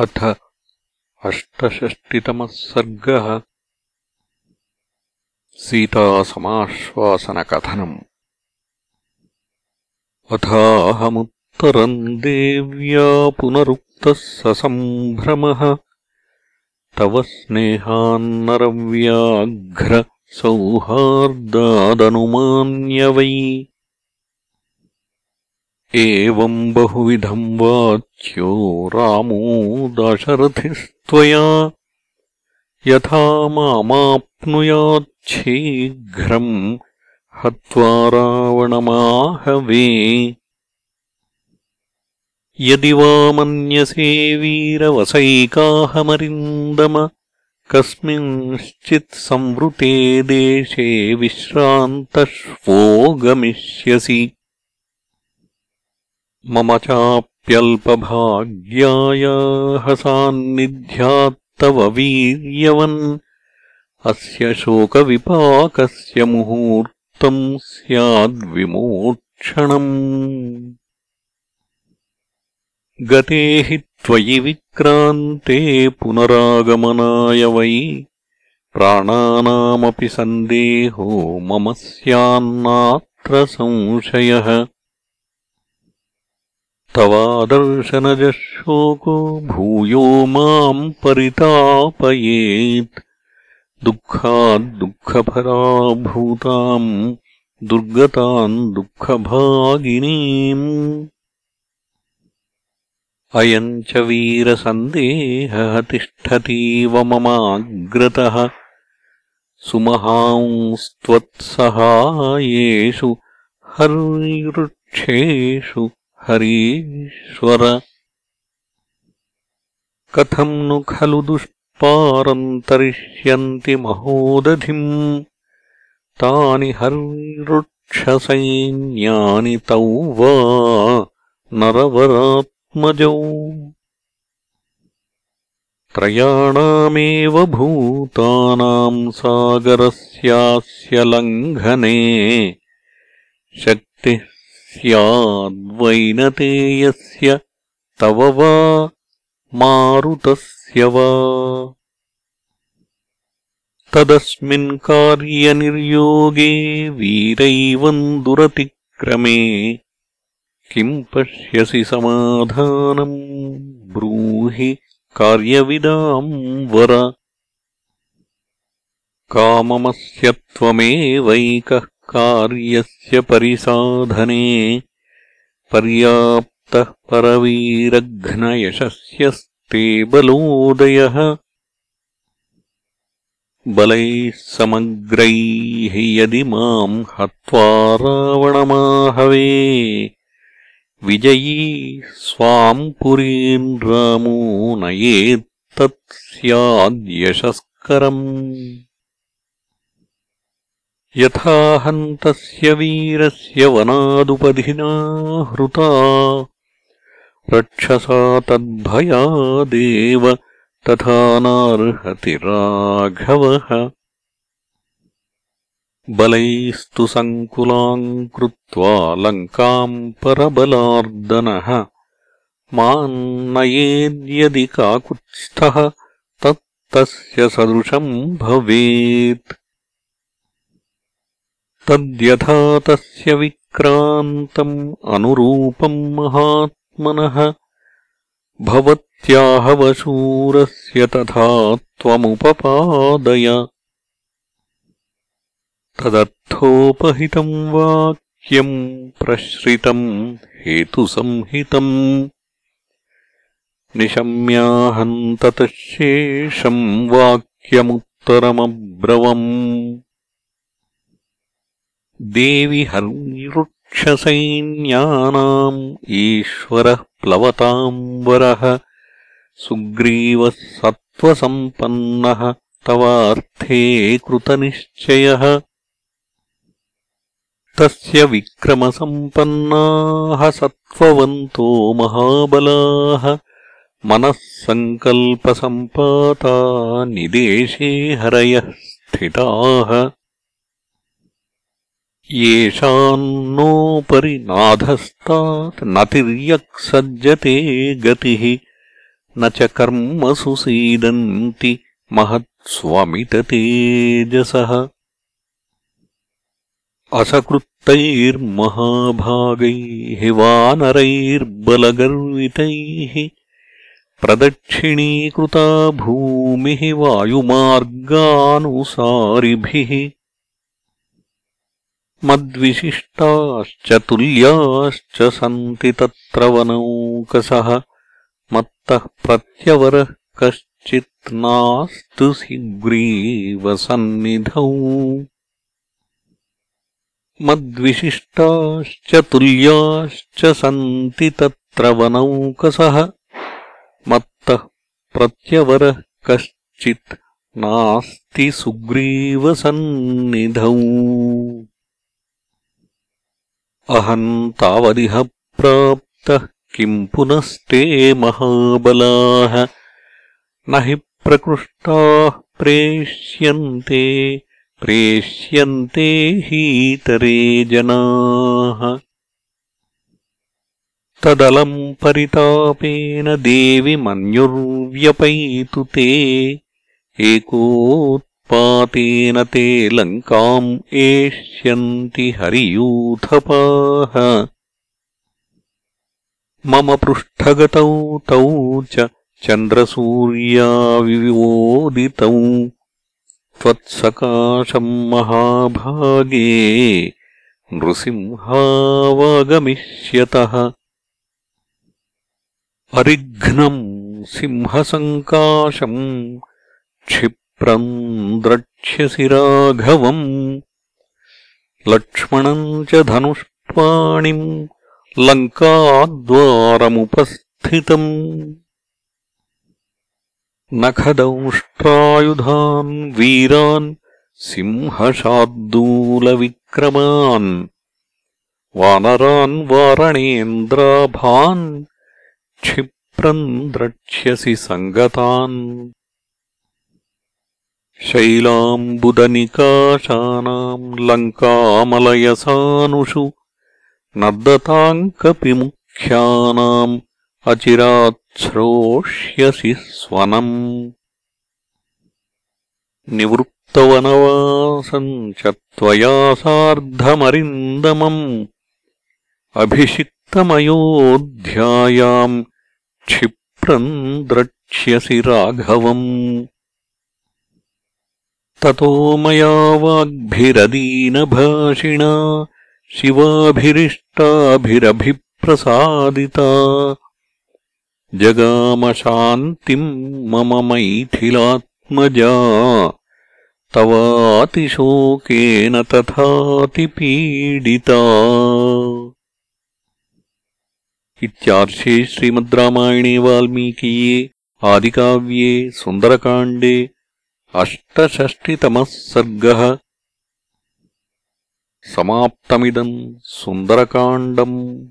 अथ अष्टषष्टितमः सर्गः। सीतासमाश्वासनकथनम्। अथाहमुत्तरम् देव्या पुनरुक्तः ससम्भ्रमः तव स्नेहान्नरव्याघ्रसौहार्दादनुमान्य वै एवम् बहुविधम् वाच्यो रामो दाशरथिस्त्वया। यथा मामाप्नुयाच्छीघ्रम् हत्वा रावणमाहवे। यदि वा मन्यसे वीरवसैकाहमरिन्दम कस्मिंश्चित्संवृते देशे विश्रान्तश्वो गमिष्यसि मम चाप्यल्पभाग्यायाः सान्निध्यात्तव वीर्यवन्। अस्य शोकविपाकस्य मुहूर्तम् स्याद्विमोक्षणम्। गते हि त्वयि विक्रान्ते पुनरागमनाय वै। प्राणानामपि सन्देहो मम स्यान्नात्र संशयः तवादर्शनजः शोको भूयो माम् परितापयेत्। दुःखाद्दुःखफलाभूताम् दुर्गताम् दुःखभागिनीम्। अयम् च वीरसन्देहः तिष्ठतीव ममाग्रतः। सुमहांस्त्वत्सहायेषु हर्वृक्षेषु हरीश्वर। कथम् नु खलु दुष्पारन्तरिष्यन्ति महोदधिम् तानि हर्वृक्षसैन्यानि तौ वा नरवरात्मजौ? त्रयाणामेव भूतानाम् सागरस्यास्य लङ्घने शक्तिः स्याद्वैनतेयस्य तव वा मारुतस्य वा। तदस्मिन् कार्यनिर्योगे वीरैवम् दुरतिक्रमे किम् पश्यसि समाधानम् ब्रूहि कार्यविदाम् वर। काममस्य त्वमेवैकः कार्यस्य परिसाधने पर्याप्तः परवीरघ्नयशस्यस्ते बलोदयः। बलैः समग्रैः यदि माम् हत्वा रावणमाहवे विजयी स्वाम् पुरीम् रामो नयेत्तत् स्याद्यशस्करम् यथाहन्तस्य वीरस्य वनादुपधिना हृता। रक्षसा तद्भयादेव तथा नार्हति राघवः। बलैस्तु सङ्कुलाम् कृत्वा लङ्काम् परबलार्दनः। माम् नयेद्यदि काकुत्स्थः तत्तस्य सदृशम् भवेत् तद्यथा तस्य विक्रान्तम् अनुरूपम् महात्मनः। भवत्याहवशूरस्य तथा त्वमुपपादय। तदर्थोपहितम् वाक्यम् प्रश्रितम् हेतुसंहितम्। निशम्याहम् ततः शेषम् वाक्यमुत्तरमब्रवम् देवि हर्वृक्षसैन्यानाम् ईश्वरः प्लवताम् वरः सुग्रीवः सत्त्वसम्पन्नः तवार्थे कृतनिश्चयः तस्य विक्रमसम्पन्नाः सत्त्ववन्तो महाबलाः मनः सङ्कल्पसम्पाता निदेशे हरयः स्थिताः येषान्नोपरि नाधस्तात् न तिर्यक् सज्जते गतिः। न च कर्मसु सीदन्ति महत्स्वमिततेजसः। असकृत्तैर्महाभागैः वानरैर्बलगर्वितैः प्रदक्षिणीकृता भूमिः वायुमार्गानुसारिभिः मद्विशिष्टाश्च तुल्याश्च सन्ति तत्र वनौकसः। मत्तः प्रत्यवरः कश्चित् नास्तु शीघ्रीवसन्निधौ मद्विशिष्टाश्च तुल्याश्च सन्ति तत्र वनौकसः। मत्तः प्रत्यवरः कश्चित् नास्ति सुग्रीवसन्निधौ अहम् तावदिह प्राप्तः किम् पुनस्ते महाबलाः। न हि प्रकृष्टाः प्रेष्यन्ते प्रेष्यन्ते हीतरे जनाः। तदलम् परितापेन देवि मन्युर्व्यपैतु ते एकोत्पातेन ते लङ्काम् एष्यन्ति हरियूथपाः। मम पृष्ठगतौ तौ च चन्द्रसूर्याविवोदितौ त्वत्सकाशम् महाभागे नृसिंहावागमिष्यतः। अरिघ्नम् सिंहसङ्काशम् क्षिप्रम् द्रक्ष्यसि राघवम् लक्ष्मणम् च धनुष्पाणिम् लङ्काद्वारमुपस्थितम् नखदंष्ट्रायुधान् वीरान् सिंहशार्दूलविक्रमान् वानरान् वारणेन्द्राभान् क्षिप्रम् द्रक्ष्यसि सङ्गतान् शैलाम्बुदनिकाशानाम् लङ्कामलयसानुषु नर्दताङ्कपिमुख्यानाम् अचिराच्छ्रोष्यसि स्वनम्। निवृत्तवनवासम् च त्वया सार्धमरिन्दमम्। अभिषिक्तमयोऽध्यायाम् क्षिप्रम् द्रक्ष्यसि राघवम् ततो मया वाग्भिरदीनभाषिणा शिवाभिरिष्टाभिरभिप्रसादिता। जगामशान्तिम् मम मैथिलात्मजा। तवातिशोकेन तथातिपीडिता। इत्यार्षे श्रीमद् रामायणे वाल्मीकीये आदिकाव्ये सुन्दरकाण्डे अष्टषष्टितमः सर्गः। समाप्तमिदम् सुन्दरकाण्डम्